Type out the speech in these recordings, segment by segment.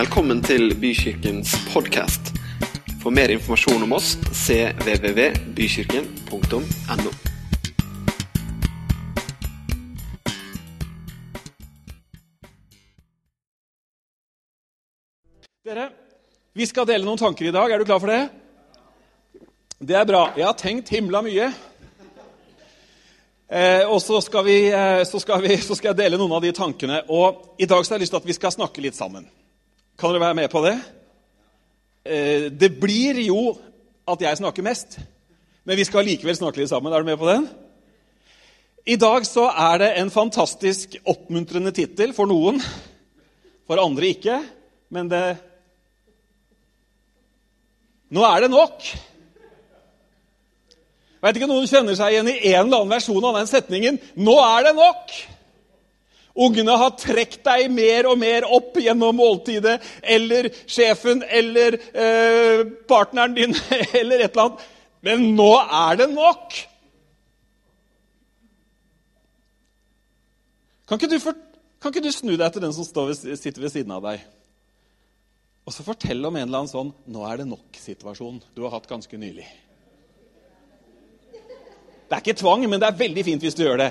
Velkommen til Bykirkens podkast. For mer informasjon om oss cvvvbykirken.no. Dere, vi skal dele noen tanker i dag. Er du klar for det? Det er bra. Jeg har tenkt himla mye. Eh, og så skal, vi, eh, så, skal vi, så skal jeg dele noen av de tankene. Og I dag så har jeg lyst til at vi skal snakke litt sammen. Kan dere være med på det? Eh, det blir jo at jeg snakker mest, men vi skal likevel snakke litt sammen. Er du med på den? I dag så er det en fantastisk oppmuntrende tittel for noen. For andre ikke. Men det Nå er det nok! Jeg vet ikke om noen kjenner seg igjen i en eller annen versjon av den setningen. Nå er det nok! Ungene har trukket deg mer og mer opp gjennom måltidet, eller sjefen, eller eh, partneren din, eller et eller annet. Men nå er det nok! Kan ikke, du kan ikke du snu deg til den som ved, sitter ved siden av deg? Og så fortell om en eller annen sånn 'nå er det nok'-situasjon du har hatt ganske nylig. Det er ikke tvang, men det er veldig fint hvis du gjør det.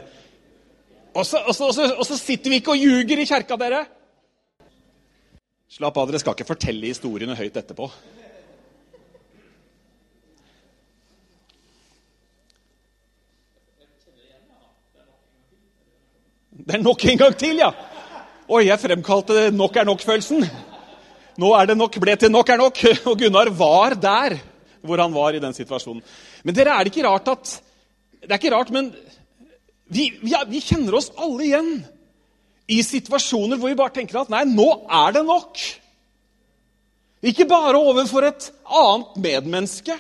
Og så, og så, og så, og så sitter vi ikke og ljuger i kjerka, dere. Slapp av, dere skal ikke fortelle historiene høyt etterpå. Det er nok en gang til, ja! Oi, jeg fremkalte nok er nok-følelsen. Nå er det nok ble til nok er nok. Og Gunnar var der hvor han var i den situasjonen. Men dere, er det ikke rart at Det er ikke rart, men vi, vi, vi kjenner oss alle igjen i situasjoner hvor vi bare tenker at nei, nå er det nok. Ikke bare overfor et annet medmenneske.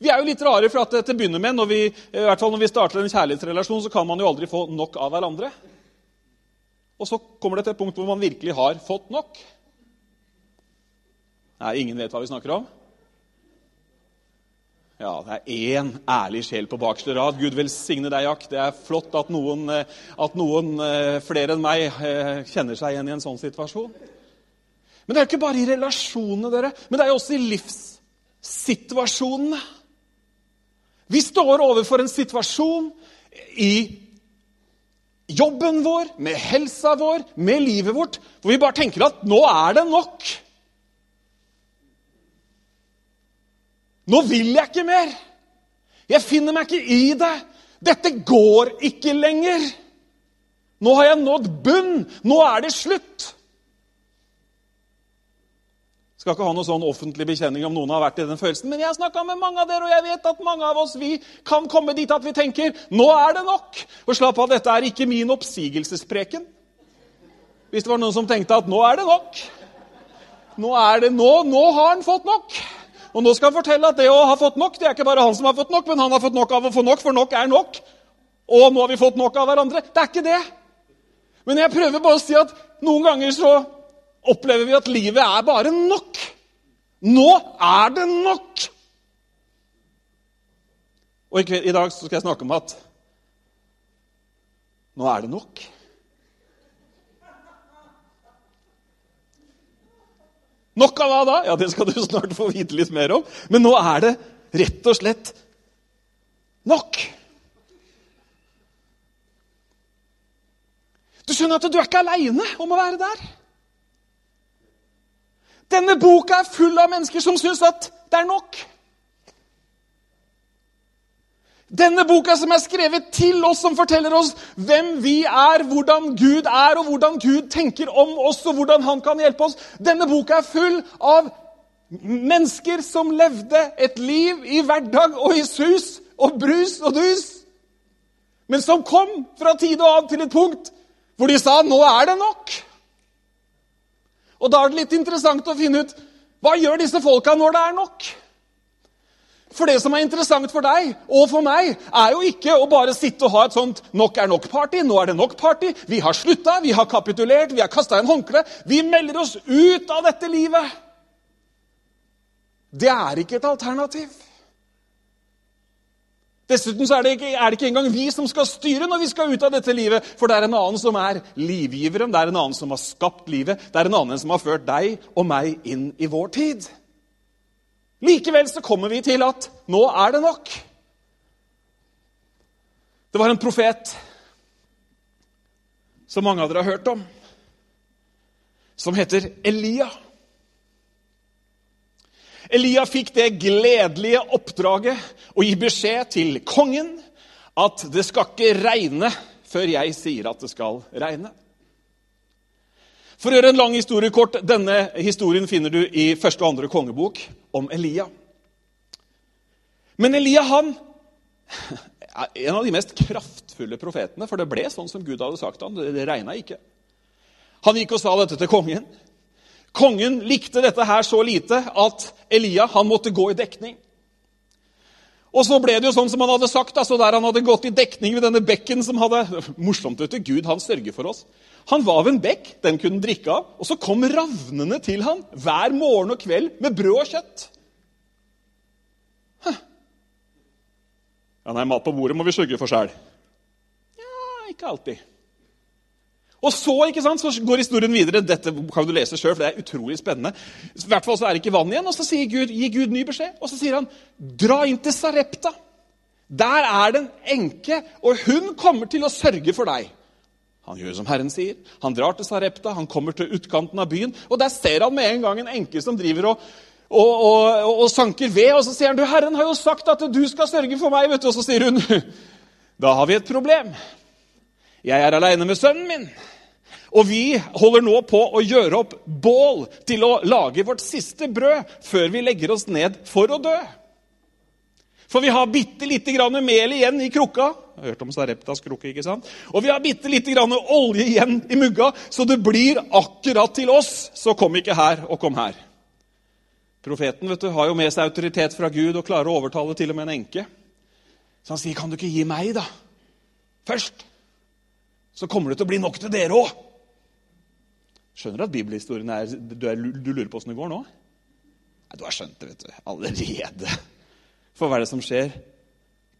Vi er jo litt rare, for at til å begynne med, når vi, i hvert fall når vi starter en kjærlighetsrelasjon, så kan man jo aldri få nok av hverandre. Og så kommer det til et punkt hvor man virkelig har fått nok. Nei, ingen vet hva vi snakker om? Ja, det er én ærlig sjel på bakerste rad. Gud velsigne deg, Jack. Det er flott at noen, eh, at noen eh, flere enn meg eh, kjenner seg igjen i en sånn situasjon. Men det er jo ikke bare i relasjonene, dere, men det er jo også i livssituasjonene. Vi står overfor en situasjon i jobben vår, med helsa vår, med livet vårt, hvor vi bare tenker at nå er det nok. Nå vil jeg ikke mer. Jeg finner meg ikke i det. Dette går ikke lenger. Nå har jeg nådd bunn. Nå er det slutt. Jeg skal ikke ha noe sånn offentlig bekjenning om noen har vært i den følelsen, men jeg har snakka med mange av dere, og jeg vet at mange av oss vi kan komme dit at vi tenker nå er det nok. Og slapp av, dette er ikke min oppsigelsespreken. Hvis det var noen som tenkte at nå er det nok. Nå er det nå. Nå har han fått nok. Og nå skal han fortelle at det å ha fått nok, det er ikke bare han som har fått nok, men han har fått nok av å få nok, for nok er nok. Og nå har vi fått nok av hverandre. Det er ikke det. Men jeg prøver bare å si at noen ganger så opplever vi at livet er bare nok. Nå er det nok! Og i dag så skal jeg snakke om at nå er det nok. Nok av hva da? Ja, Det skal du snart få vite litt mer om. Men nå er det rett og slett nok. Du skjønner at du er ikke aleine om å være der. Denne boka er full av mennesker som syns at det er nok. Denne boka som er skrevet til oss, som forteller oss hvem vi er, hvordan Gud er, og hvordan Gud tenker om oss, og hvordan han kan hjelpe oss. Denne boka er full av mennesker som levde et liv i hverdag og i sus og brus og dus, men som kom fra tid og annen til et punkt hvor de sa 'nå er det nok'. Og Da er det litt interessant å finne ut hva gjør disse folka når det er nok. For det som er interessant for deg og for meg, er jo ikke å bare sitte og ha et sånt 'nok er nok'-party. Nå er det nok-party. Vi har slutta, vi har kapitulert, vi har kasta en håndkle. Vi melder oss ut av dette livet. Det er ikke et alternativ. Dessuten er det, ikke, er det ikke engang vi som skal styre når vi skal ut av dette livet, for det er en annen som er livgiveren, det er en annen som har skapt livet, det er en annen som har ført deg og meg inn i vår tid. Likevel så kommer vi til at nå er det nok. Det var en profet som mange av dere har hørt om, som heter Elia. Elia fikk det gledelige oppdraget å gi beskjed til kongen at det skal ikke regne før jeg sier at det skal regne. For å gjøre en lang historie kort, Denne historien finner du i første og andre kongebok om Elia. Men Elia han er en av de mest kraftfulle profetene, for det ble sånn som Gud hadde sagt han. Det regna ikke. Han gikk og sa dette til kongen. Kongen likte dette her så lite at Elia han måtte gå i dekning. Og så ble det jo sånn som han hadde sagt, altså der han hadde gått i dekning ved denne bekken som hadde Morsomt, vet du. Gud, han sørger for oss. Han var ved en bekk, den kunne drikke av, og så kom ravnene til han hver morgen og kveld med brød og kjøtt. Huh. Ja, nei, mat på bordet må vi sørge for sjæl. Ja, ikke alltid. Og så ikke sant, så går historien videre. Dette kan du lese sjøl, for det er utrolig spennende. I hvert fall så er det ikke vann igjen, og så sier Gud, gir Gud ny beskjed. Og så sier han, dra inn til Sarepta. Der er det en enke, og hun kommer til å sørge for deg. Han gjør som Herren sier. Han drar til Sarepta, han kommer til utkanten av byen. Og der ser han med en gang en enke som driver og, og, og, og sanker ved. Og så sier han, du, Herren har jo sagt at du skal sørge for meg. vet du. Og så sier hun, da har vi et problem. Jeg er aleine med sønnen min. Og vi holder nå på å gjøre opp bål til å lage vårt siste brød før vi legger oss ned for å dø. For vi har bitte lite grann mel igjen i krukka. Jeg har hørt om Sareptas krukke, ikke sant? Og vi har bitte lite grann olje igjen i mugga, så det blir akkurat til oss. Så kom ikke her, og kom her. Profeten vet du, har jo med seg autoritet fra Gud og klarer å overtale til og med en enke. Så han sier, 'Kan du ikke gi meg, da? Først.' Så kommer det til å bli nok til dere òg. Skjønner du at bibelhistorien er Du, er, du lurer på åssen det går nå? Nei, du har skjønt det, vet du. Allerede. For hva er det som skjer?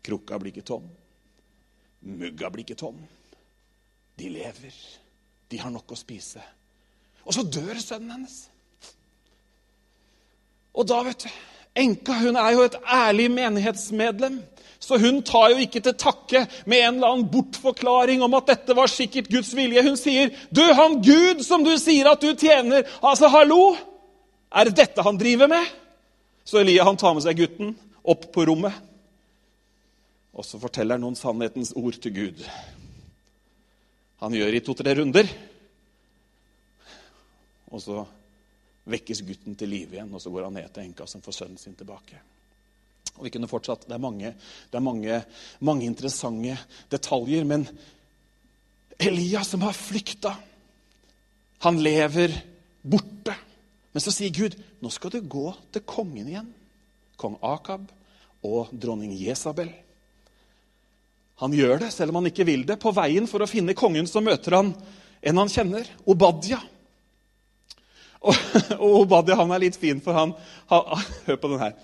Krukka blir ikke tom. Mugga blir ikke tom. De lever. De har nok å spise. Og så dør sønnen hennes. Og da, vet du Enka hun er jo et ærlig menighetsmedlem. Så hun tar jo ikke til takke med en eller annen bortforklaring om at dette var sikkert Guds vilje. Hun sier, 'Du, han Gud som du sier at du tjener, altså hallo! Er det dette han driver med?' Så Elia han tar med seg gutten opp på rommet. Og så forteller han noen sannhetens ord til Gud. Han gjør i to-tre runder. Og så vekkes gutten til live igjen, og så går han ned til enka som får sønnen sin tilbake. Og vi kunne fortsatt. Det er mange, det er mange, mange interessante detaljer. Men Elias som har flykta, han lever borte. Men så sier Gud, nå skal du gå til kongen igjen. Kong Akab og dronning Jesabel. Han gjør det, selv om han ikke vil det. På veien for å finne kongen så møter han en han kjenner, Obadia. Og, og Obadia han er litt fin, for han, han Hør på den her.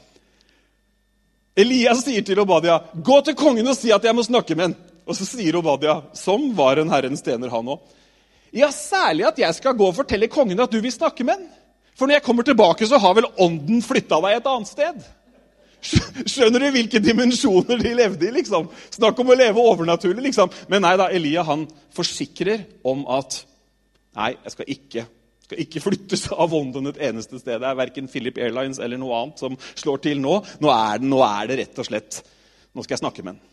Elias sier til Obadia, 'Gå til kongen og si at jeg må snakke med ham.' Og så sier Obadia, som var en Herrens tjener, han òg, 'Ja, særlig at jeg skal gå og fortelle kongen at du vil snakke med ham.' 'For når jeg kommer tilbake, så har vel ånden flytta deg et annet sted.' Skjønner du hvilke dimensjoner de levde i? liksom? Snakk om å leve overnaturlig. liksom. Men nei da, Elia han forsikrer om at nei, jeg skal ikke skal ikke flyttes av London et eneste sted. Det er verken Philip Airlines eller noe annet som slår til nå. Nå er, det, nå er det rett og slett Nå skal jeg snakke med den.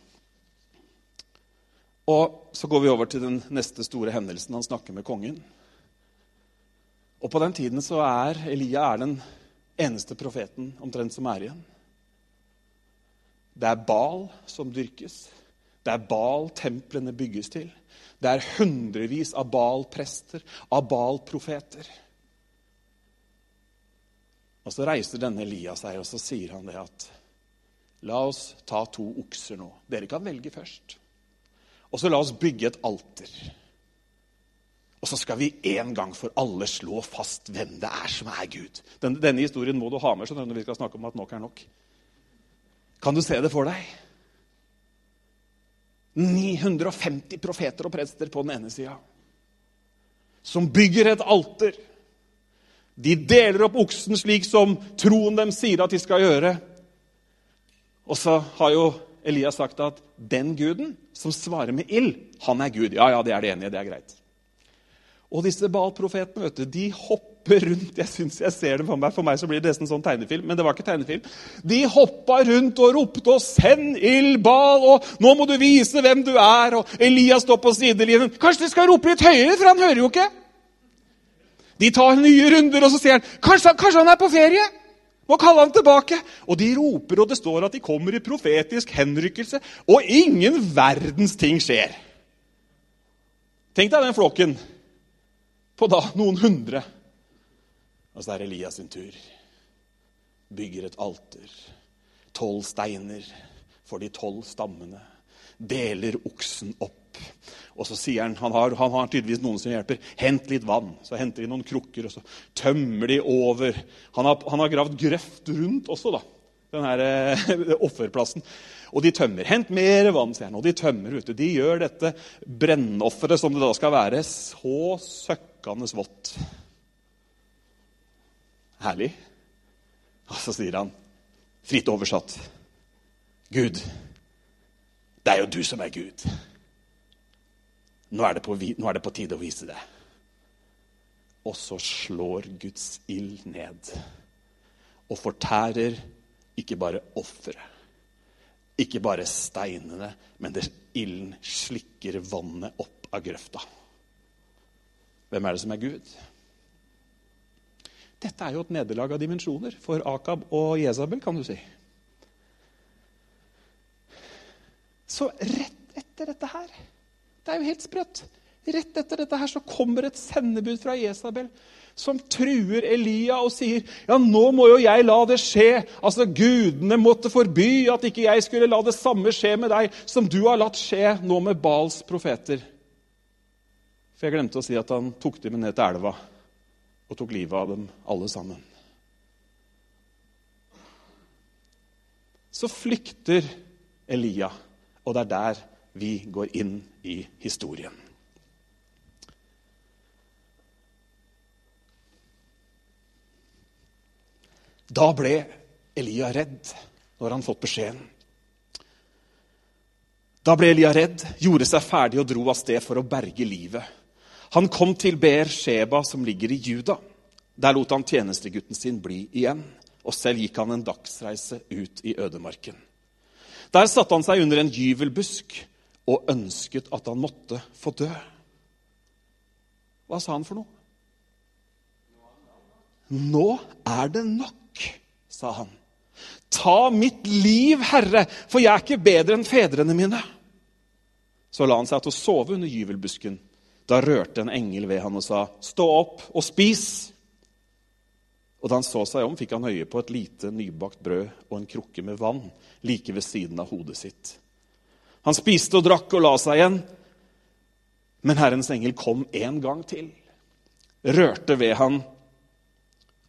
Og så går vi over til den neste store hendelsen. Han snakker med kongen. Og på den tiden så er Elia er den eneste profeten omtrent som er igjen. Det er Bal som dyrkes. Det er Bal templene bygges til. Det er hundrevis av Baal-prester, av Baal-profeter. Og Så reiser denne Elias seg, og så sier han det at La oss ta to okser nå. Dere kan velge først. Og så la oss bygge et alter. Og så skal vi en gang for alle slå fast hvem det er som er Gud. Denne, denne historien må du ha med når vi skal snakke om at nok er nok. Kan du se det for deg? 950 profeter og prester på den ene sida. Som bygger et alter. De deler opp oksen slik som troen dem sier at de skal gjøre. Og så har jo Elias sagt at den guden som svarer med ild, han er Gud. Ja, ja, det er det enige. Det er greit. Og disse Baal-profetene vet du, de hopper rundt. Jeg synes jeg ser det For meg For meg så blir det nesten sånn tegnefilm. Men det var ikke tegnefilm. De hoppa rundt og ropte og 'Send ildball!' Og 'Nå må du vise hvem du er!' Og Elias står på sidelinjen. Kanskje de skal rope litt høyere, for han hører jo ikke. De tar nye runder, og så sier han kanskje, kanskje han er på ferie. Må kalle han tilbake. Og de roper, og det står at de kommer i profetisk henrykkelse. Og ingen verdens ting skjer. Tenk deg den flokken på da noen hundre. Og så er Elias sin tur. Bygger et alter. Tolv steiner for de tolv stammene. Deler oksen opp. Og så sier han, han har, han har tydeligvis noen som hjelper, hent litt vann. Så henter de noen krukker, og så tømmer de over. Han har, han har gravd grøft rundt også, da, den her eh, offerplassen. Og de tømmer. Hent mer vann, sier han. Og de tømmer. du. De gjør dette brennofferet, som det da skal være, så søkkende vått. Herlig. Og så sier han, fritt oversatt Gud, det er jo du som er Gud. Nå er, på, nå er det på tide å vise det. Og så slår Guds ild ned og fortærer ikke bare offeret, ikke bare steinene, men det, ilden slikker vannet opp av grøfta. Hvem er det som er Gud? Dette er jo et nederlag av dimensjoner for Akab og Jesabel, kan du si. Så rett etter dette her Det er jo helt sprøtt. Rett etter dette her så kommer et sendebud fra Jesabel som truer Elia og sier ja, nå må jo jeg la det skje. Altså, Gudene måtte forby at ikke jeg skulle la det samme skje med deg som du har latt skje nå med Bals profeter. For jeg glemte å si at han tok dem ned til elva og tok livet av dem alle sammen. Så flykter Elia, og det er der vi går inn i historien. Da ble Elia redd når han fått beskjeden. Da ble Elia redd, gjorde seg ferdig og dro av sted for å berge livet. Han kom til Ber Sheba, som ligger i Juda. Der lot han tjenestegutten sin bli igjen, og selv gikk han en dagsreise ut i ødemarken. Der satte han seg under en gyvelbusk og ønsket at han måtte få dø. Hva sa han for noe? Nå er det nok, sa han. Ta mitt liv, Herre, for jeg er ikke bedre enn fedrene mine. Så la han seg til å sove under gyvelbusken. Da rørte en engel ved han og sa, 'Stå opp og spis.' Og da han så seg om, fikk han øye på et lite nybakt brød og en krukke med vann like ved siden av hodet sitt. Han spiste og drakk og la seg igjen. Men Herrens engel kom en gang til, rørte ved han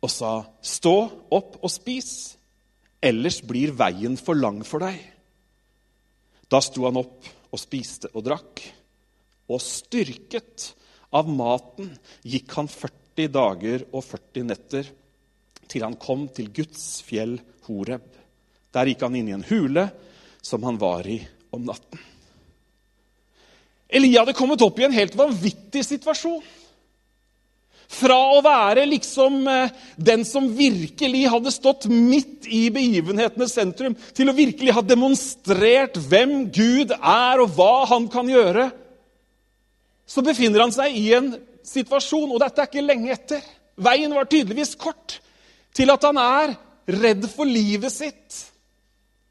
og sa, 'Stå opp og spis, ellers blir veien for lang for deg.' Da sto han opp og spiste og drakk og styrket av maten gikk han 40 dager og 40 netter til han kom til Guds fjell Horeb. Der gikk han inn i en hule som han var i om natten. Elia hadde kommet opp i en helt vanvittig situasjon. Fra å være liksom eh, den som virkelig hadde stått midt i begivenhetenes sentrum, til å virkelig ha demonstrert hvem Gud er, og hva han kan gjøre, så befinner han seg i en situasjon, og dette er ikke lenge etter Veien var tydeligvis kort til at han er redd for livet sitt.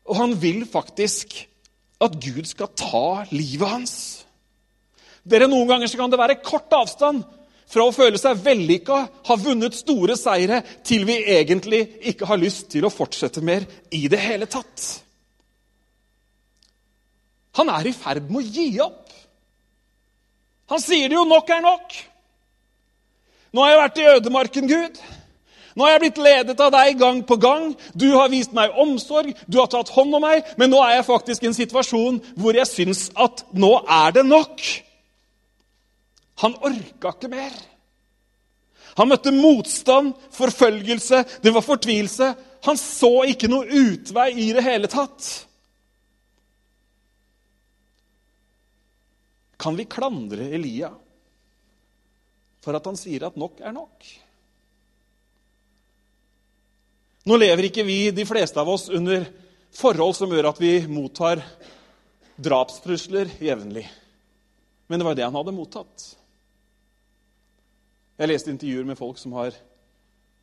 Og han vil faktisk at Gud skal ta livet hans. Dere, Noen ganger så kan det være kort avstand fra å føle seg vellykka, ha vunnet store seire, til vi egentlig ikke har lyst til å fortsette mer i det hele tatt. Han er i ferd med å gi opp. Han sier det jo nok er nok. Nå har jeg vært i ødemarken, Gud. Nå har jeg blitt ledet av deg gang på gang. Du har vist meg omsorg, du har tatt hånd om meg. Men nå er jeg faktisk i en situasjon hvor jeg syns at nå er det nok. Han orka ikke mer. Han møtte motstand, forfølgelse, det var fortvilelse. Han så ikke noe utvei i det hele tatt. Kan vi klandre Elia for at han sier at nok er nok? Nå lever ikke vi, de fleste av oss, under forhold som gjør at vi mottar drapstrusler jevnlig. Men det var det han hadde mottatt. Jeg leste intervjuer med folk som har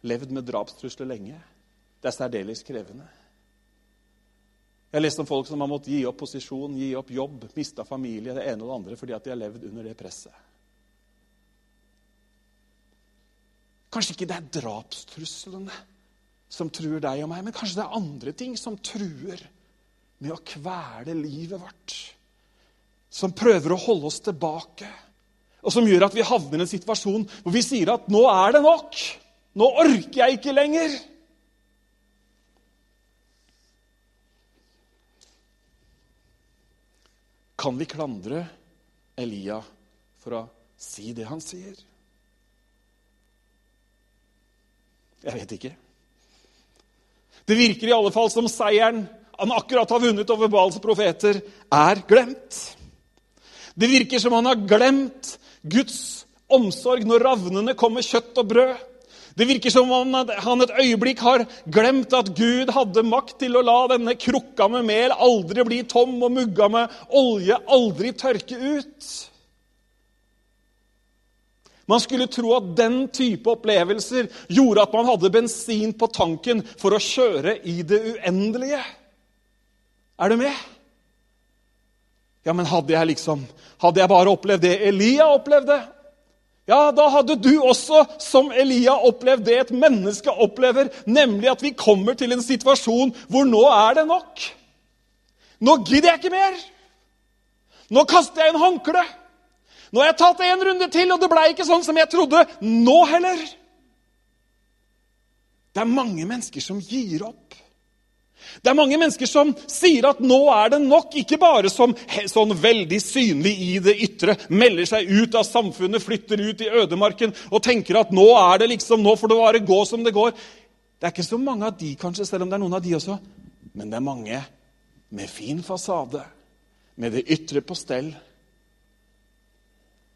levd med drapstrusler lenge. Det er særdeles krevende. Jeg har lest om folk som har måttet gi opp posisjon, gi opp jobb, mista familie, det ene og det andre fordi at de har levd under det presset. Kanskje ikke det er drapstruslene som truer deg og meg, men kanskje det er andre ting som truer med å kvele livet vårt. Som prøver å holde oss tilbake, og som gjør at vi havner i en situasjon hvor vi sier at 'nå er det nok'. Nå orker jeg ikke lenger. Kan vi klandre Elia for å si det han sier? Jeg vet ikke. Det virker i alle fall som seieren han akkurat har vunnet over Baals profeter, er glemt. Det virker som han har glemt Guds omsorg når ravnene kom med kjøtt og brød. Det virker som om han et øyeblikk har glemt at Gud hadde makt til å la denne krukka med mel aldri bli tom og mugga med olje aldri tørke ut. Man skulle tro at den type opplevelser gjorde at man hadde bensin på tanken for å kjøre i det uendelige. Er du med? Ja, men hadde jeg liksom Hadde jeg bare opplevd det Elia opplevde? Ja, da hadde du også, som Elia, opplevd det et menneske opplever, nemlig at vi kommer til en situasjon hvor nå er det nok. Nå gidder jeg ikke mer. Nå kaster jeg inn håndkleet. Nå har jeg tatt en runde til, og det ble ikke sånn som jeg trodde. Nå heller. Det er mange mennesker som gir opp. Det er mange mennesker som sier at nå er det nok, ikke bare som sånn veldig synlig i det ytre, melder seg ut av samfunnet, flytter ut i ødemarken og tenker at nå er det liksom, nå får det bare gå som det går. Det er ikke så mange av de, kanskje, selv om det er noen av de også. Men det er mange med fin fasade, med det ytre på stell,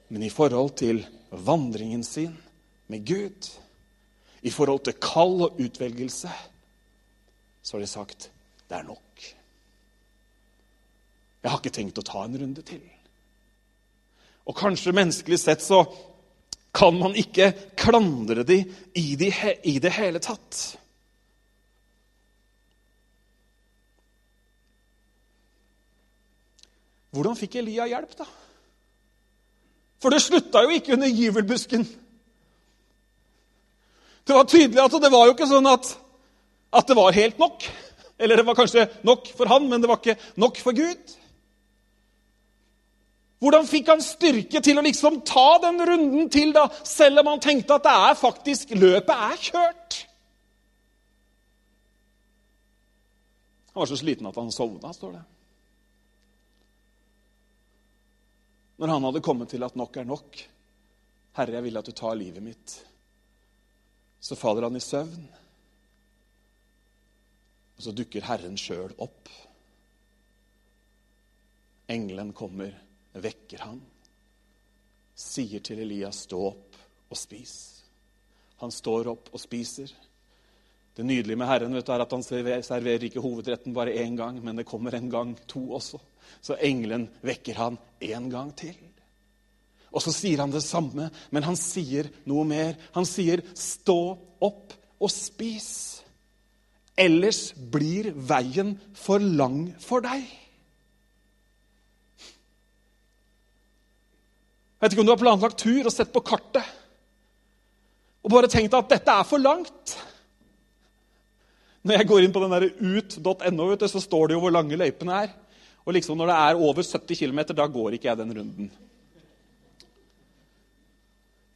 men i forhold til vandringen sin med Gud, i forhold til kall og utvelgelse, så har de sagt det er nok. Jeg har ikke tenkt å ta en runde til. Og kanskje menneskelig sett så kan man ikke klandre de i, de i det hele tatt. Hvordan fikk Elia hjelp, da? For det slutta jo ikke under gyvelbusken. Det var tydelig at det var jo ikke sånn at, at det var helt nok. Eller det var kanskje nok for han, men det var ikke nok for Gud. Hvordan fikk han styrke til å liksom ta den runden til, da, selv om han tenkte at det er faktisk løpet er kjørt? Han var så sliten at han sovna, står det. Når han hadde kommet til at nok er nok. 'Herre, jeg vil at du tar livet mitt.' Så faller han i søvn. Og så dukker Herren sjøl opp. Engelen kommer, vekker han, sier til Elias, 'Stå opp og spis'. Han står opp og spiser. Det nydelige med Herren vet du, er at han serverer ikke hovedretten bare én gang, men det kommer en gang to også. Så engelen vekker han en gang til. Og så sier han det samme, men han sier noe mer. Han sier, 'Stå opp og spis', ellers blir veien for lang for deg. Jeg vet ikke om du har planlagt tur og sett på kartet og bare tenkt at dette er for langt. Når jeg går inn på den ut.no, så står det jo hvor lange løypene er. Og liksom når det er over 70 km, da går ikke jeg den runden.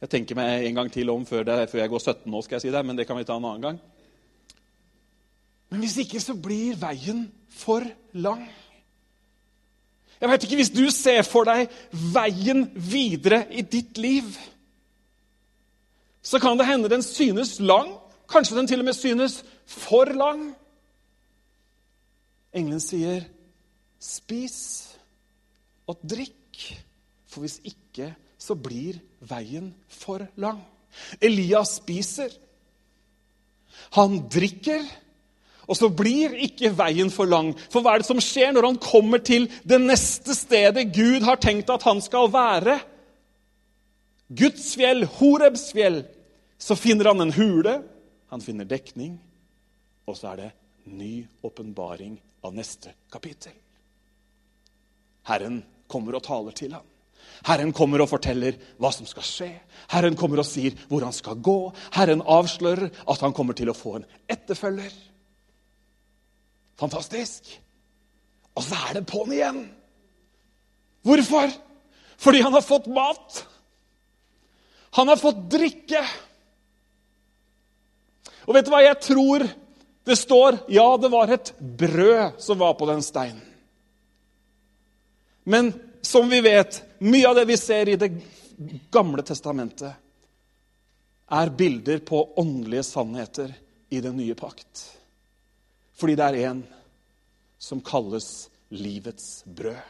Jeg tenker meg en gang til om før, det, før jeg går 17 nå, skal jeg si det, men det kan vi ta en annen gang. Men hvis ikke, så blir veien for lang. Jeg vet ikke hvis du ser for deg veien videre i ditt liv. Så kan det hende den synes lang. Kanskje den til og med synes for lang. Engelen sier, 'Spis og drikk, for hvis ikke, så blir veien for lang.' Elias spiser. Han drikker. Og så blir ikke veien for lang. For hva er det som skjer når han kommer til det neste stedet Gud har tenkt at han skal være? Guds fjell, Horebs fjell. Så finner han en hule, han finner dekning, og så er det ny åpenbaring av neste kapittel. Herren kommer og taler til ham. Herren kommer og forteller hva som skal skje. Herren kommer og sier hvor han skal gå. Herren avslører at han kommer til å få en etterfølger. Fantastisk. Og så er det på'n igjen. Hvorfor? Fordi han har fått mat. Han har fått drikke. Og vet du hva jeg tror det står? Ja, det var et brød som var på den steinen. Men som vi vet, mye av det vi ser i Det gamle testamentet, er bilder på åndelige sannheter i den nye pakt. Fordi det er en som kalles livets brød.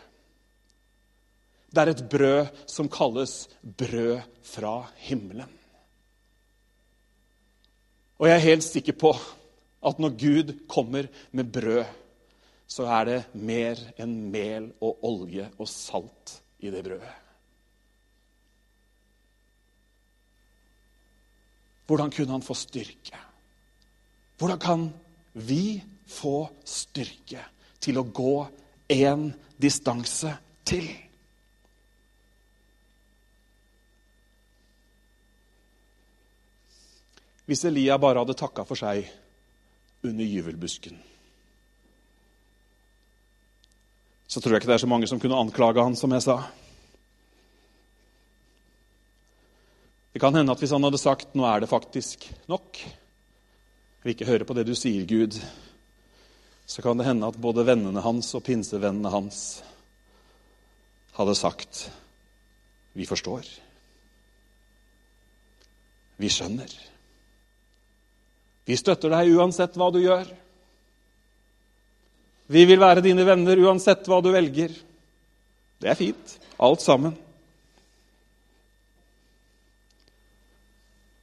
Det er et brød som kalles brød fra himmelen. Og jeg er helt sikker på at når Gud kommer med brød, så er det mer enn mel og olje og salt i det brødet. Hvordan kunne han få styrke? Hvordan kan vi få styrke til å gå én distanse til? Hvis Elia bare hadde takka for seg under gyvelbusken, så tror jeg ikke det er så mange som kunne anklage han, som jeg sa. Det kan hende at hvis han hadde sagt 'nå er det faktisk nok', jeg vil ikke høre på det du sier, Gud, så kan det hende at både vennene hans og pinsevennene hans hadde sagt 'Vi forstår'. Vi skjønner. Vi støtter deg uansett hva du gjør. Vi vil være dine venner uansett hva du velger. Det er fint, alt sammen.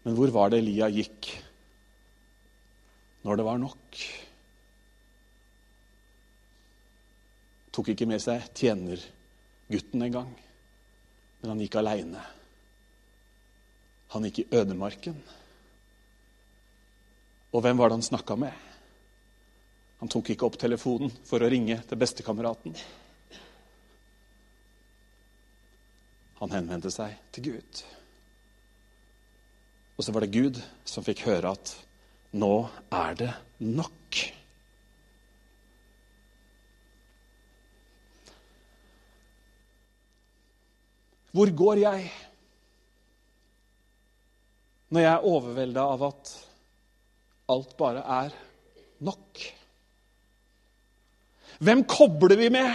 Men hvor var det Elia gikk når det var nok? Tok ikke med seg tjenergutten engang, men han gikk aleine. Han gikk i ødemarken. Og hvem var det han snakka med? Han tok ikke opp telefonen for å ringe til bestekameraten. Han henvendte seg til Gud. Og så var det Gud som fikk høre at nå er det nok. Hvor går jeg når jeg er overvelda av at alt bare er nok? Hvem kobler vi med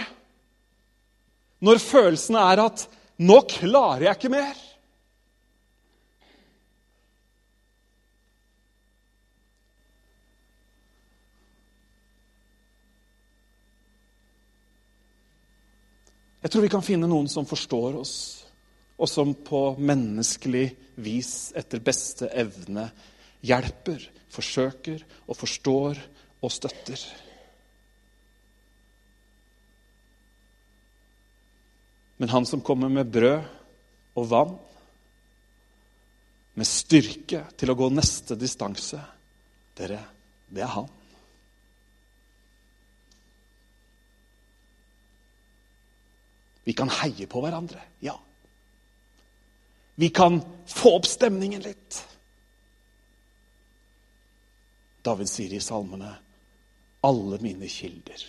når følelsen er at 'nå klarer jeg ikke mer'? Jeg tror vi kan finne noen som forstår oss, og som på menneskelig vis etter beste evne hjelper, forsøker og forstår og støtter. Men han som kommer med brød og vann, med styrke til å gå neste distanse, dere, det er han. Vi kan heie på hverandre, ja. Vi kan få opp stemningen litt. David sier i salmene alle mine kilder,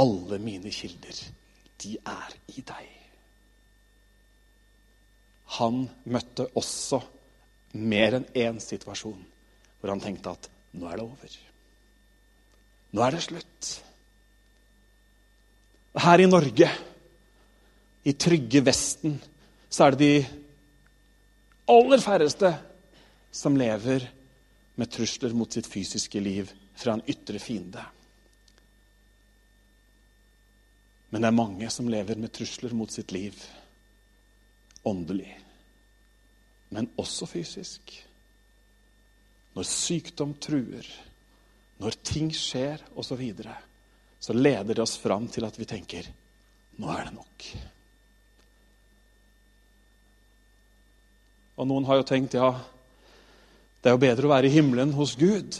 alle mine kilder, de er i deg. han møtte også mer enn én situasjon hvor han tenkte at nå er det over. Nå er det slutt. Her i Norge, i trygge Vesten, så er det de aller færreste som lever med trusler mot sitt fysiske liv fra en ytre fiende. Men det er mange som lever med trusler mot sitt liv åndelig, men også fysisk. Når sykdom truer, når ting skjer osv., så, videre, så leder det oss fram til at vi tenker nå er det nok. Og noen har jo tenkt ja, det er jo bedre å være i himmelen hos Gud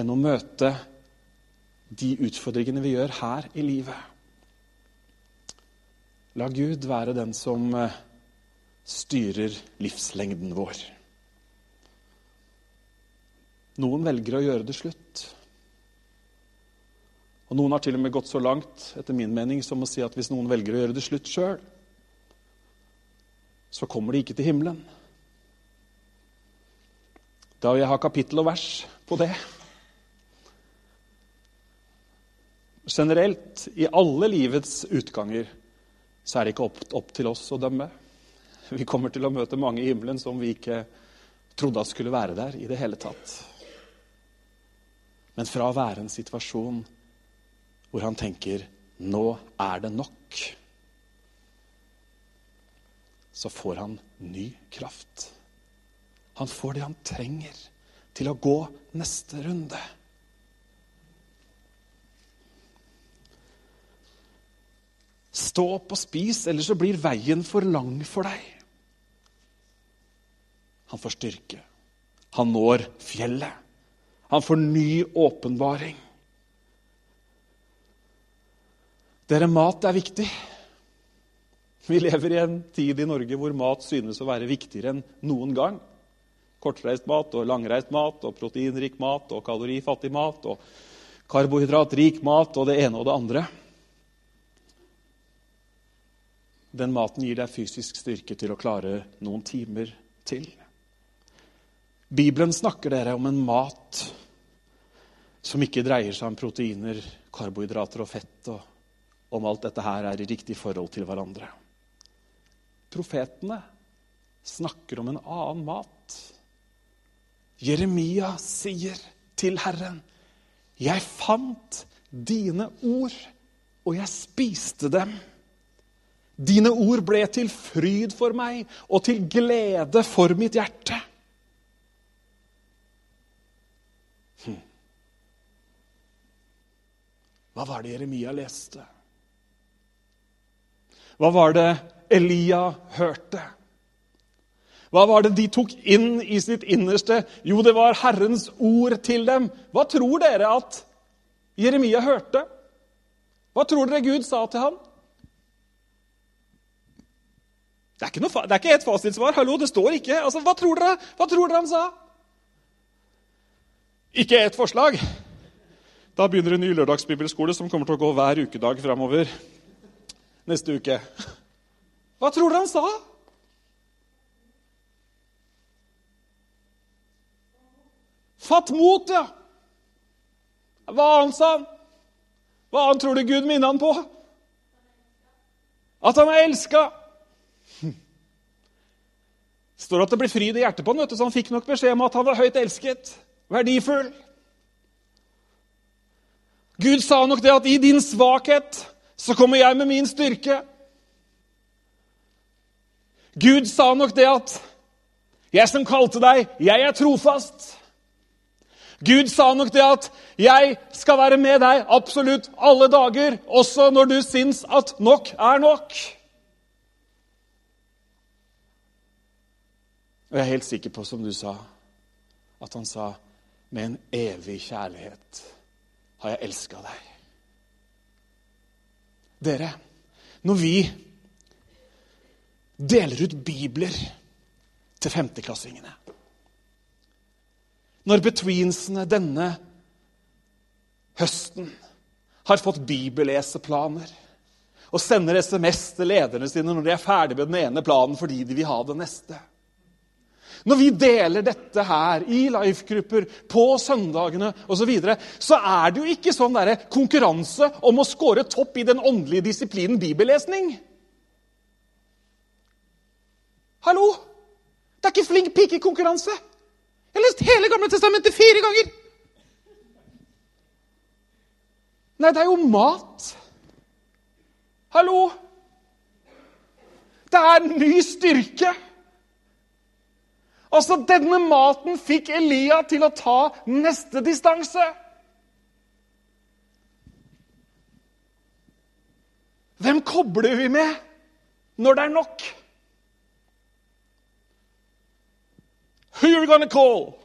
enn å møte de utfordringene vi gjør her i livet. La Gud være den som eh, styrer livslengden vår. Noen velger å gjøre det slutt. Og Noen har til og med gått så langt etter min mening, som å si at hvis noen velger å gjøre det slutt sjøl, så kommer de ikke til himmelen. Da vil jeg ha kapittel og vers på det. Generelt, i alle livets utganger, så er det ikke opp, opp til oss å dømme. Vi kommer til å møte mange i himmelen som vi ikke trodde at skulle være der i det hele tatt. Men fra å være en situasjon hvor han tenker 'nå er det nok', så får han ny kraft. Han får det han trenger til å gå neste runde. Stå opp og spis, ellers så blir veien for lang for deg. Han får styrke. Han når fjellet. Han får ny åpenbaring. Dere, mat er viktig. Vi lever i en tid i Norge hvor mat synes å være viktigere enn noen gang. Kortreist mat og langreist mat og proteinrik mat og kalorifattig mat og karbohydratrik mat og det ene og det andre. Den maten gir deg fysisk styrke til å klare noen timer til. Bibelen snakker dere om en mat som ikke dreier seg om proteiner, karbohydrater og fett, og om alt dette her er i riktig forhold til hverandre. Profetene snakker om en annen mat. Jeremia sier til Herren, 'Jeg fant dine ord, og jeg spiste dem.' Dine ord ble til fryd for meg og til glede for mitt hjerte. Hm. Hva var det Jeremia leste? Hva var det Elia hørte. Hva var det de tok inn i sitt innerste? Jo, det var Herrens ord til dem. Hva tror dere at Jeremia hørte? Hva tror dere Gud sa til ham? Det er ikke, noe, det er ikke et fasitsvar. Hallo, det står ikke. Altså, hva, tror dere, hva tror dere han sa? Ikke ett forslag. Da begynner en ny lørdagsbibelskole som kommer til å gå hver ukedag framover neste uke. Hva tror dere han sa? Fatt mot, ja. Hva annet sa han? Hva annet tror du Gud minner han på? At han er elska. Det står at det ble fryd i hjertet på han, vet du, så han fikk nok beskjed om at han var høyt elsket, verdifull. Gud sa nok det at i din svakhet så kommer jeg med min styrke. Gud sa nok det at 'Jeg som kalte deg, jeg er trofast'. Gud sa nok det at 'jeg skal være med deg absolutt alle dager', også når du syns at nok er nok. Og jeg er helt sikker på, som du sa, at han sa 'med en evig kjærlighet har jeg elska deg'. Dere, når vi deler ut bibler til femteklassingene. Når betweensene denne høsten har fått bibelleseplaner, og sender SMS til lederne sine når de er ferdig med den ene planen fordi de vil ha den neste. Når vi deler dette her i life-grupper på søndagene osv., så, videre, så er det jo ikke sånn der konkurranse om å score topp i den åndelige disiplinen bibellesning. Hallo! Det er ikke flink pikekonkurranse. Jeg har lest hele Gamle testamentet fire ganger. Nei, det er jo mat. Hallo! Det er ny styrke. Altså, Denne maten fikk Elia til å ta neste distanse. Hvem kobler vi med når det er nok? Who are you going to call?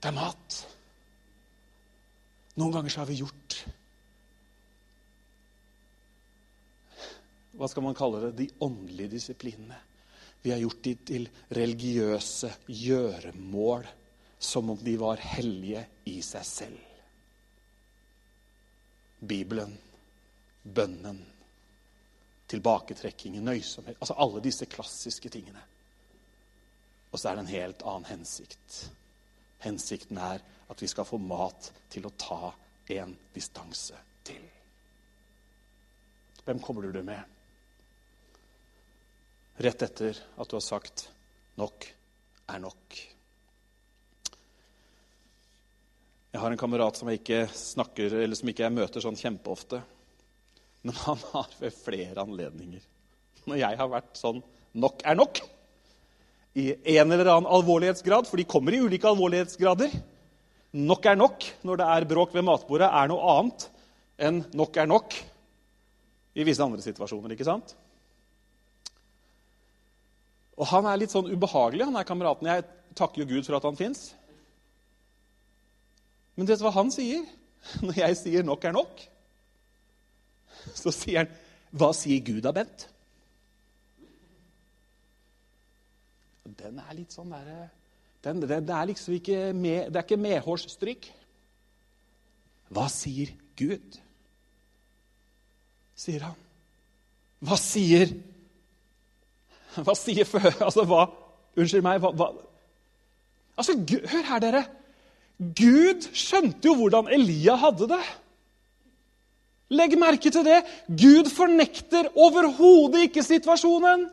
Det er mat. Noen ganger så har vi gjort Hva skal man kalle det? De åndelige disiplinene. Vi har gjort de til religiøse gjøremål, som om de var hellige i seg selv. Bibelen, bønnen, tilbaketrekkingen, nøysomhet Altså alle disse klassiske tingene. Og så er det en helt annen hensikt. Hensikten er at vi skal få mat til å ta en distanse til. Hvem kobler du med? Rett etter at du har sagt 'nok er nok'. Jeg har en kamerat som jeg ikke snakker, eller som ikke jeg møter sånn kjempeofte. Men han har ved flere anledninger, når jeg har vært sånn 'nok er nok', i en eller annen alvorlighetsgrad, for de kommer i ulike alvorlighetsgrader. Nok er nok når det er bråk ved matbordet, er noe annet enn nok er nok i visse andre situasjoner. ikke sant? Og han er litt sånn ubehagelig, han er kameraten. Jeg takker jo Gud for at han fins. Men vet du hva han sier når jeg sier 'nok er nok'? Så sier han 'Hva sier Gud da, Bent?' den er litt sånn der, det, er liksom ikke med, det er ikke medhårsstryk. Hva sier Gud? Sier han. Hva sier Hva sier Altså, hva Unnskyld meg. Hva, hva Altså, Hør her, dere. Gud skjønte jo hvordan Elia hadde det. Legg merke til det. Gud fornekter overhodet ikke situasjonen.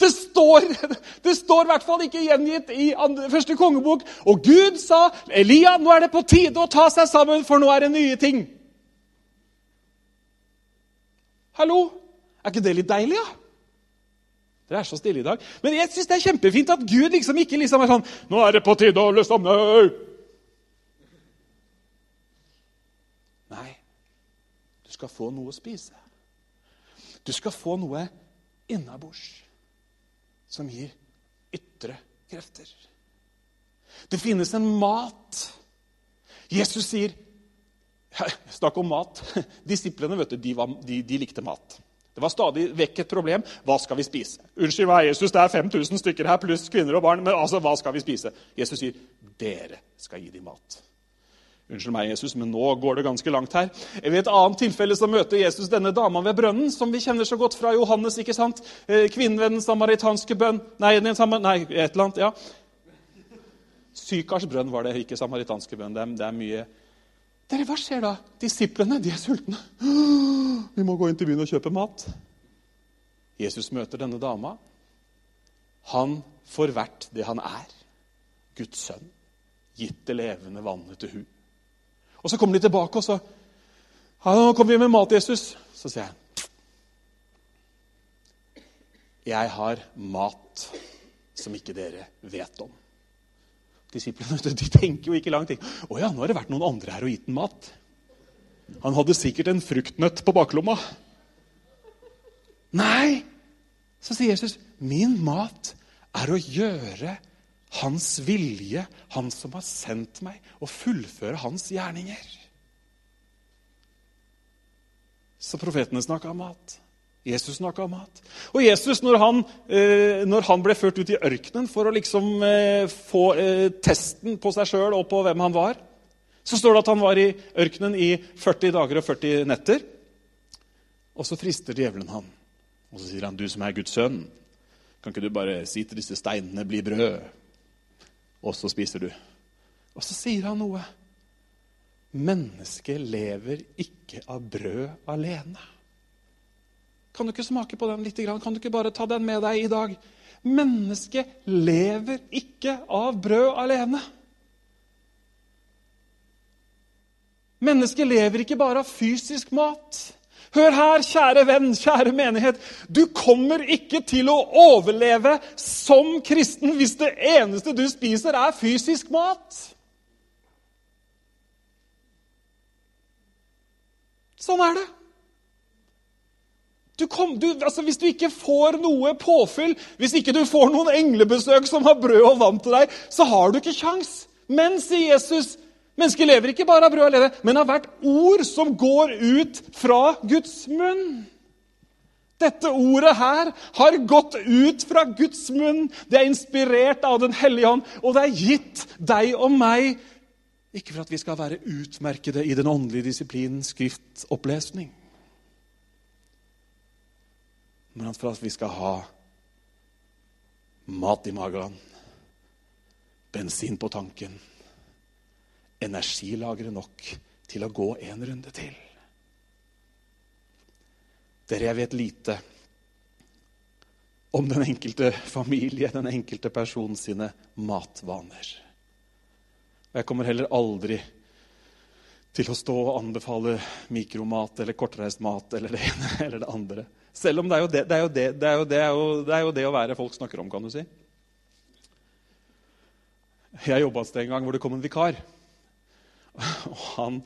Det står, det står i hvert fall ikke gjengitt i første kongebok. Og Gud sa, 'Elia, nå er det på tide å ta seg sammen, for nå er det nye ting.' Hallo? Er ikke det litt deilig, da? Ja? Dere er så stille i dag. Men jeg syns det er kjempefint at Gud liksom ikke liksom er sånn 'Nå er det på tide å løse om det!» Nei, du skal få noe å spise. Du skal få noe innabords som gir ytre krefter. Det finnes en mat. Jesus sier Snakk om mat. Disiplene vet du, de, var, de, de, likte mat. Det var stadig vekk et problem. Hva skal vi spise? Unnskyld meg, Jesus, det er 5000 stykker her, pluss kvinner og barn. Men altså, hva skal vi spise? Jesus sier, dere skal gi dem mat. Unnskyld meg, Jesus, men nå går det ganske langt her. Ved et annet tilfelle så møter Jesus denne dama ved brønnen, som vi kjenner så godt fra Johannes. ikke sant? Eh, kvinnen ved den samaritanske bønn Nei, den samme, nei et eller annet. ja. Sykars brønn var det, ikke samaritanske bønn. Det er, det er mye Dere, Hva skjer da? Disiplene de er sultne. Vi må gå inn til byen og kjøpe mat. Jesus møter denne dama. Han får vært det han er. Guds sønn. Gitt det levende vannet til hun. Og så kommer de tilbake, og så 'Nå kommer vi med mat, Jesus.' Så sier jeg, 'Jeg har mat som ikke dere vet om.' Disiplene de tenker jo ikke lang tid. 'Å ja, nå har det vært noen andre her og gitt den mat.' Han hadde sikkert en fruktnøtt på baklomma. Nei, så sier Jesus, 'Min mat er å gjøre hans vilje, han som har sendt meg, og fullføre hans gjerninger. Så profetene snakka om mat. Jesus snakka om mat. Og Jesus, når han, eh, når han, ble ført ut i ørkenen for å liksom eh, få eh, testen på seg sjøl og på hvem han var, så står det at han var i ørkenen i 40 dager og 40 netter. Og så frister djevelen han. Og så sier han, 'Du som er Guds sønn, kan ikke du bare si til disse steinene, bli brød?' Og så spiser du. Og så sier han noe. Mennesket lever ikke av brød alene. Kan du ikke smake på den litt? Kan du ikke bare ta den med deg i dag? Mennesket lever ikke av brød alene. Mennesket lever ikke bare av fysisk mat. Hør her, kjære venn, kjære menighet. Du kommer ikke til å overleve som kristen hvis det eneste du spiser, er fysisk mat. Sånn er det. Du kom, du, altså hvis du ikke får noe påfyll, hvis ikke du får noen englebesøk som har brød og vann til deg, så har du ikke kjangs. Men, sier Jesus, mennesket lever ikke bare av brød alene, men av hvert ord som går ut fra Guds munn. Dette ordet her har gått ut fra Guds munn. Det er inspirert av Den hellige hånd, og det er gitt deg og meg ikke for at vi skal være utmerkede i den åndelige disiplinen skriftopplesning, men for at vi skal ha mat i magen, bensin på tanken, energilagre nok til å gå en runde til. Dere, jeg vet lite om den enkelte familie, den enkelte person sine matvaner. Og jeg kommer heller aldri til å stå og anbefale mikromat eller kortreist mat eller det ene eller det andre. Selv om det er jo det, å være folk snakker om, kan du si. Jeg jobba et sted en gang hvor det kom en vikar. Og han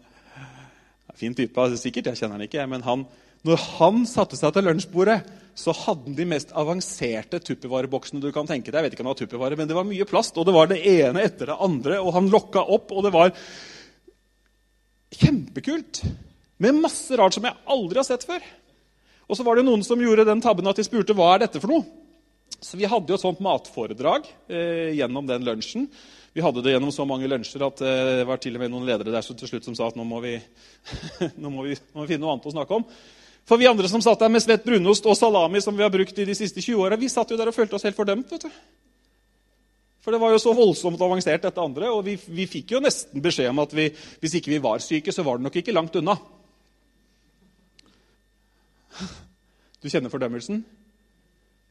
Fin type, sikkert. Jeg kjenner han ikke. Men han, når han satte seg til lunsjbordet, så hadde han de mest avanserte tuppervareboksene du kan tenke deg. Jeg vet ikke om det var tupperware, men det var mye plast, og det var det ene etter det andre. Og han lokka opp, og det var kjempekult. Med masse rart som jeg aldri har sett før. Og så var det noen som gjorde den tabben at de spurte hva er dette for noe. Så vi hadde jo et sånt matforedrag eh, gjennom den lunsjen. Vi hadde det gjennom så mange lunsjer at eh, det var til og med noen ledere der som til slutt som sa at nå må vi, nå må vi, må vi finne noe annet å snakke om. For vi andre som satt der med svett brunost og salami som vi har brukt i de siste 20 åra, vi satt jo der og følte oss helt fordømt. vet du. For det var jo så voldsomt avansert, dette andre. Og vi, vi fikk jo nesten beskjed om at vi, hvis ikke vi var syke, så var det nok ikke langt unna. Du kjenner fordømmelsen?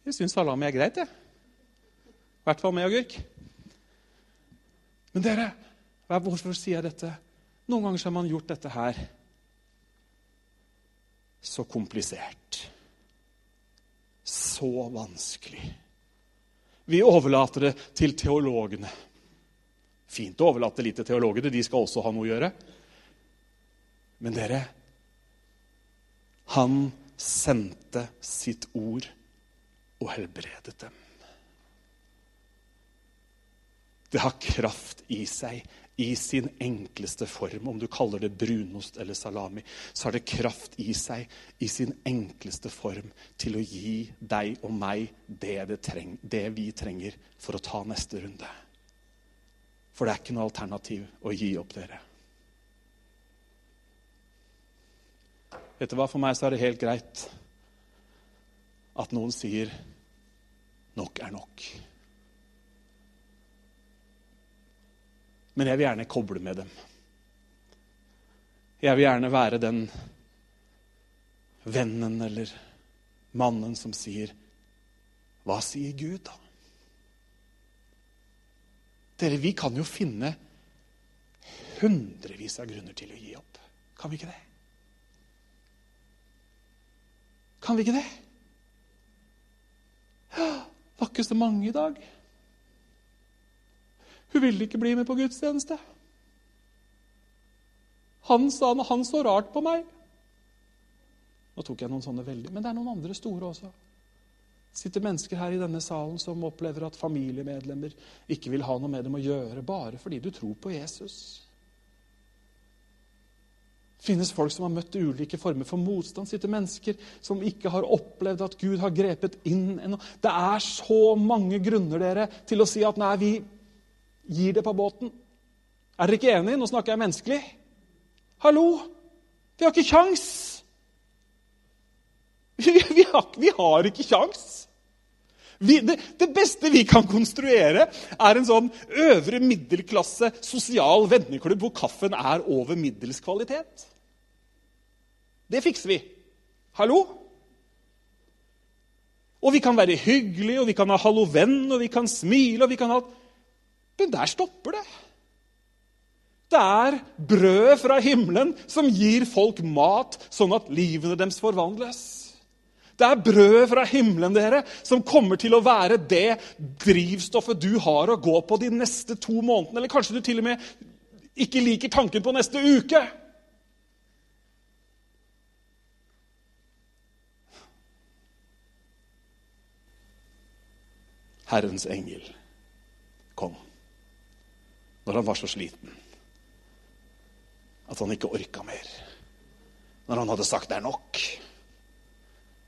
Jeg syns salami er greit, jeg. I hvert fall med agurk. Men dere, hvorfor sier jeg dette? Noen ganger har man gjort dette her så komplisert. Så vanskelig. Vi overlater det til teologene. Fint å overlate litt til teologene, de skal også ha noe å gjøre. Men dere Han sendte sitt ord og helbredet dem. Det har kraft i seg i sin enkleste form. Om du kaller det brunost eller salami, så har det kraft i seg i sin enkleste form til å gi deg og meg det, det, treng, det vi trenger for å ta neste runde. For det er ikke noe alternativ å gi opp dere. Vet du hva, For meg så er det helt greit at noen sier 'nok er nok'. Men jeg vil gjerne koble med dem. Jeg vil gjerne være den vennen eller mannen som sier Hva sier Gud, da? Dere, vi kan jo finne hundrevis av grunner til å gi opp. Kan vi ikke det? Kan vi ikke det? Var ikke så mange i dag. Hun ville ikke bli med på gudstjeneste. Han, sa, han så rart på meg. Nå tok jeg noen sånne veldig, men det er noen andre store også. Sitter mennesker her i denne salen som opplever at familiemedlemmer ikke vil ha noe med dem å gjøre bare fordi du tror på Jesus. Finnes folk som har møtt ulike former for motstand. sitter mennesker som ikke har opplevd at Gud har grepet inn ennå. Det er så mange grunner dere, til å si at nei, vi gir det på båten. Er dere ikke enige? Nå snakker jeg menneskelig. Hallo! Vi har ikke kjangs! Vi, vi, vi har ikke kjangs! Det, det, beste vi kan konstruere, er en sånn øvre middelklasse sosial venneklubb hvor kaffen er over middels kvalitet. Det fikser vi. Hallo? Og vi kan være hyggelige, og vi kan ha 'hallo, venn', og vi kan smile, og vi kan ha Men der stopper det. Det er brødet fra himmelen som gir folk mat, sånn at livene deres forvandles. Det er brødet fra himmelen dere, som kommer til å være det drivstoffet du har å gå på de neste to månedene. Eller kanskje du til og med ikke liker tanken på neste uke. Herrens engel kom når han var så sliten at han ikke orka mer. Når han hadde sagt 'det er nok'.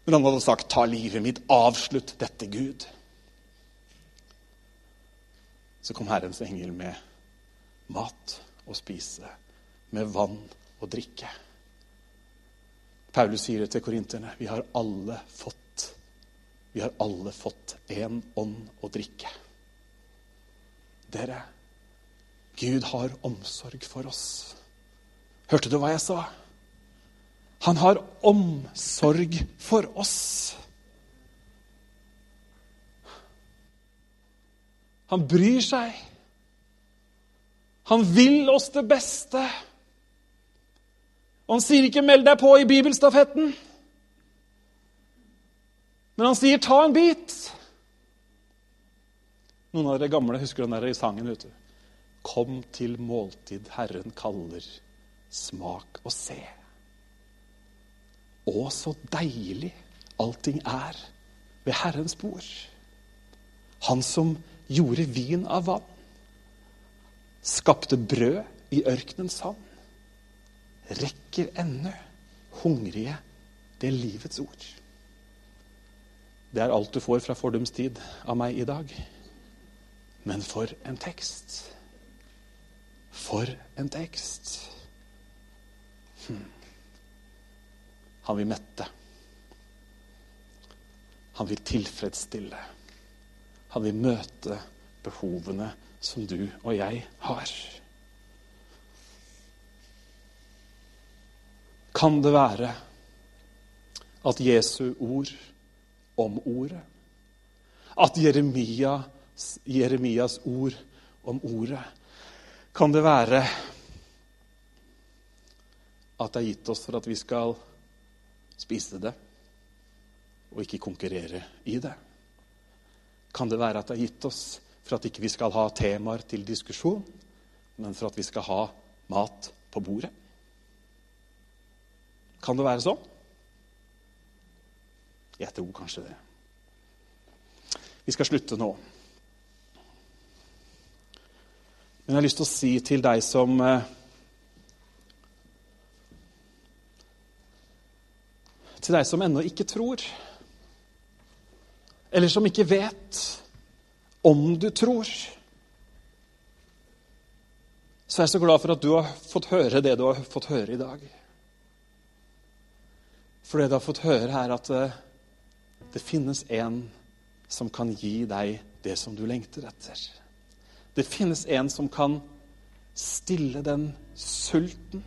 Når han hadde sagt, 'Ta livet mitt, avslutt dette, Gud'. Så kom Herrens engel med mat å spise, med vann å drikke. Paulus sier det til korinterne. Vi har alle fått Vi har alle fått én ånd å drikke. Dere, Gud har omsorg for oss. Hørte du hva jeg sa? Han har omsorg for oss. Han bryr seg. Han vil oss det beste. Og han sier ikke 'meld deg på i bibelstafetten', men han sier 'ta en bit'. Noen av dere gamle husker den der i sangen. vet du. Kom til måltid Herren kaller, smak og se. Å, så deilig allting er ved Herrens bord. Han som gjorde vin av vann, skapte brød i ørkenens sand, rekker ennå hungrige det livets ord. Det er alt du får fra fordums tid av meg i dag. Men for en tekst. For en tekst. Hm. Han vil mette. Han vil tilfredsstille. Han vil møte behovene som du og jeg har. Kan det være at Jesu ord om ordet, at Jeremias, Jeremias ord om ordet, kan det være at det er gitt oss for at vi skal spise det og ikke konkurrere i det? Kan det være at det er gitt oss for at ikke vi skal ha temaer til diskusjon, men for at vi skal ha mat på bordet? Kan det være sånn? Jeg tror kanskje det. Vi skal slutte nå. Men jeg har lyst til å si til deg som eh, til deg som ennå ikke tror, eller som ikke vet om du tror. Så er jeg så glad for at du har fått høre det du har fått høre i dag. For det du har fått høre, er at det, finnes en som kan gi deg det som du lengter etter. Det finnes en som kan stille den sulten.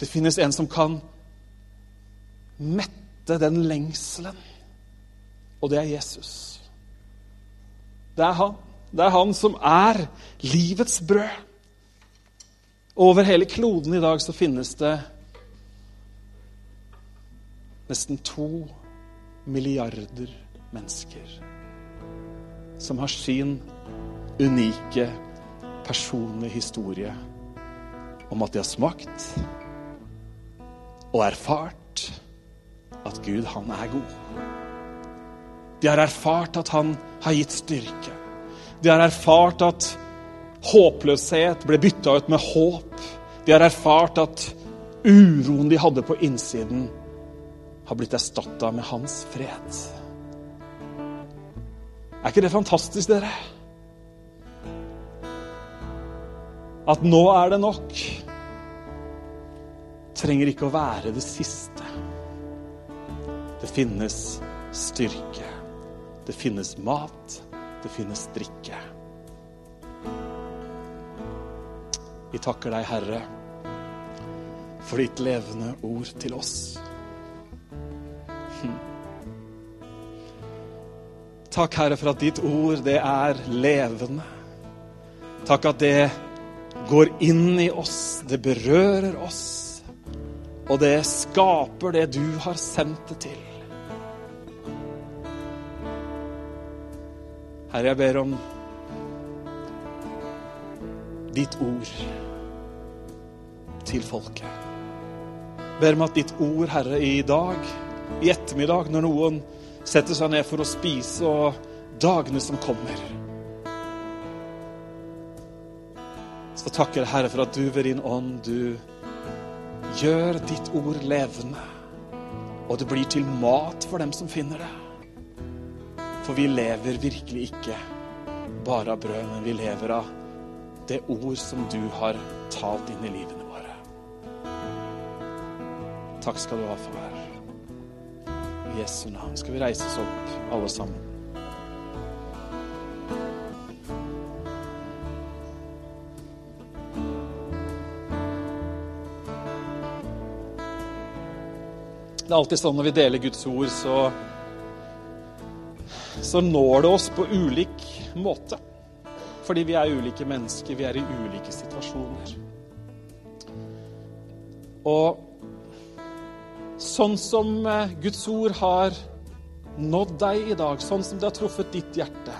Det finnes en som kan mette den lengselen. Og det er Jesus. Det er han. Det er han som er livets brød. Over hele kloden i dag så finnes det nesten to milliarder mennesker som har sin unike, personlige historie om at de har smakt og erfart at Gud, han er god. De har erfart at han har gitt styrke. De har erfart at håpløshet ble bytta ut med håp. De har erfart at uroen de hadde på innsiden, har blitt erstatta med hans fred. Er ikke det fantastisk, dere? At nå er det nok. Trenger ikke å være det siste. Det finnes styrke. Det finnes mat. Det finnes drikke. Vi takker deg, Herre, for ditt levende ord til oss. Takk, Herre, for at ditt ord, det er levende. Takk at det går inn i oss, det berører oss, og det skaper det du har sendt det til. Herre, jeg ber om ditt ord til folket. Ber om at ditt ord, Herre, i dag, i ettermiddag, når noen setter seg ned for å spise, og dagene som kommer Så takker Herre, for at du ved din ånd, du gjør ditt ord levende. Og det blir til mat for dem som finner det. For vi lever virkelig ikke bare av brød, men vi lever av det ord som du har talt inn i livene våre. Takk skal du ha, for I Jesu navn skal vi reise oss opp, alle sammen. Det er alltid sånn når vi deler Guds ord, så, så når det oss på ulik måte. Fordi vi er ulike mennesker, vi er i ulike situasjoner. Og sånn som eh, Guds ord har nådd deg i dag, sånn som det har truffet ditt hjerte,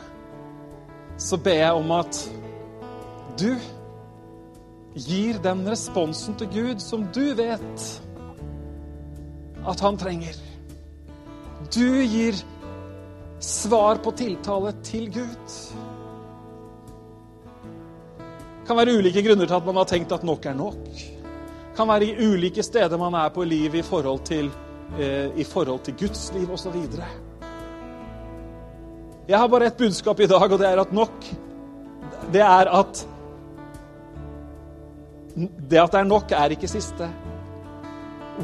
så ber jeg om at du gir den responsen til Gud som du vet at han trenger. Du gir svar på tiltale til Gud Det kan være ulike grunner til at man har tenkt at nok er nok. Kan være i ulike steder man er på livet i forhold til, eh, i forhold til Guds liv osv. Jeg har bare ett budskap i dag, og det er at nok Det er at Det at det er nok, er ikke siste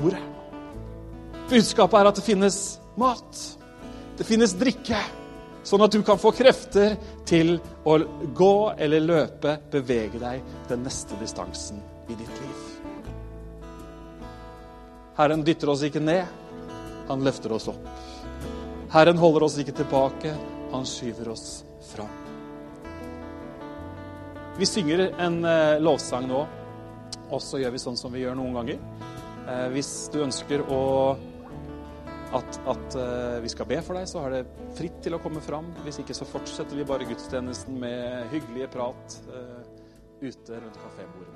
ordet. Budskapet er at det finnes mat. Det finnes drikke. Sånn at du kan få krefter til å gå eller løpe, bevege deg den neste distansen i ditt liv. Herren dytter oss ikke ned, han løfter oss opp. Herren holder oss ikke tilbake, han skyver oss fram. Vi synger en eh, lovsang nå, og så gjør vi sånn som vi gjør noen ganger. Eh, hvis du ønsker å at, at eh, vi skal be for deg, så har det fritt til å komme fram. Hvis ikke så fortsetter vi bare gudstjenesten med hyggelige prat uh, ute rundt kafébordene.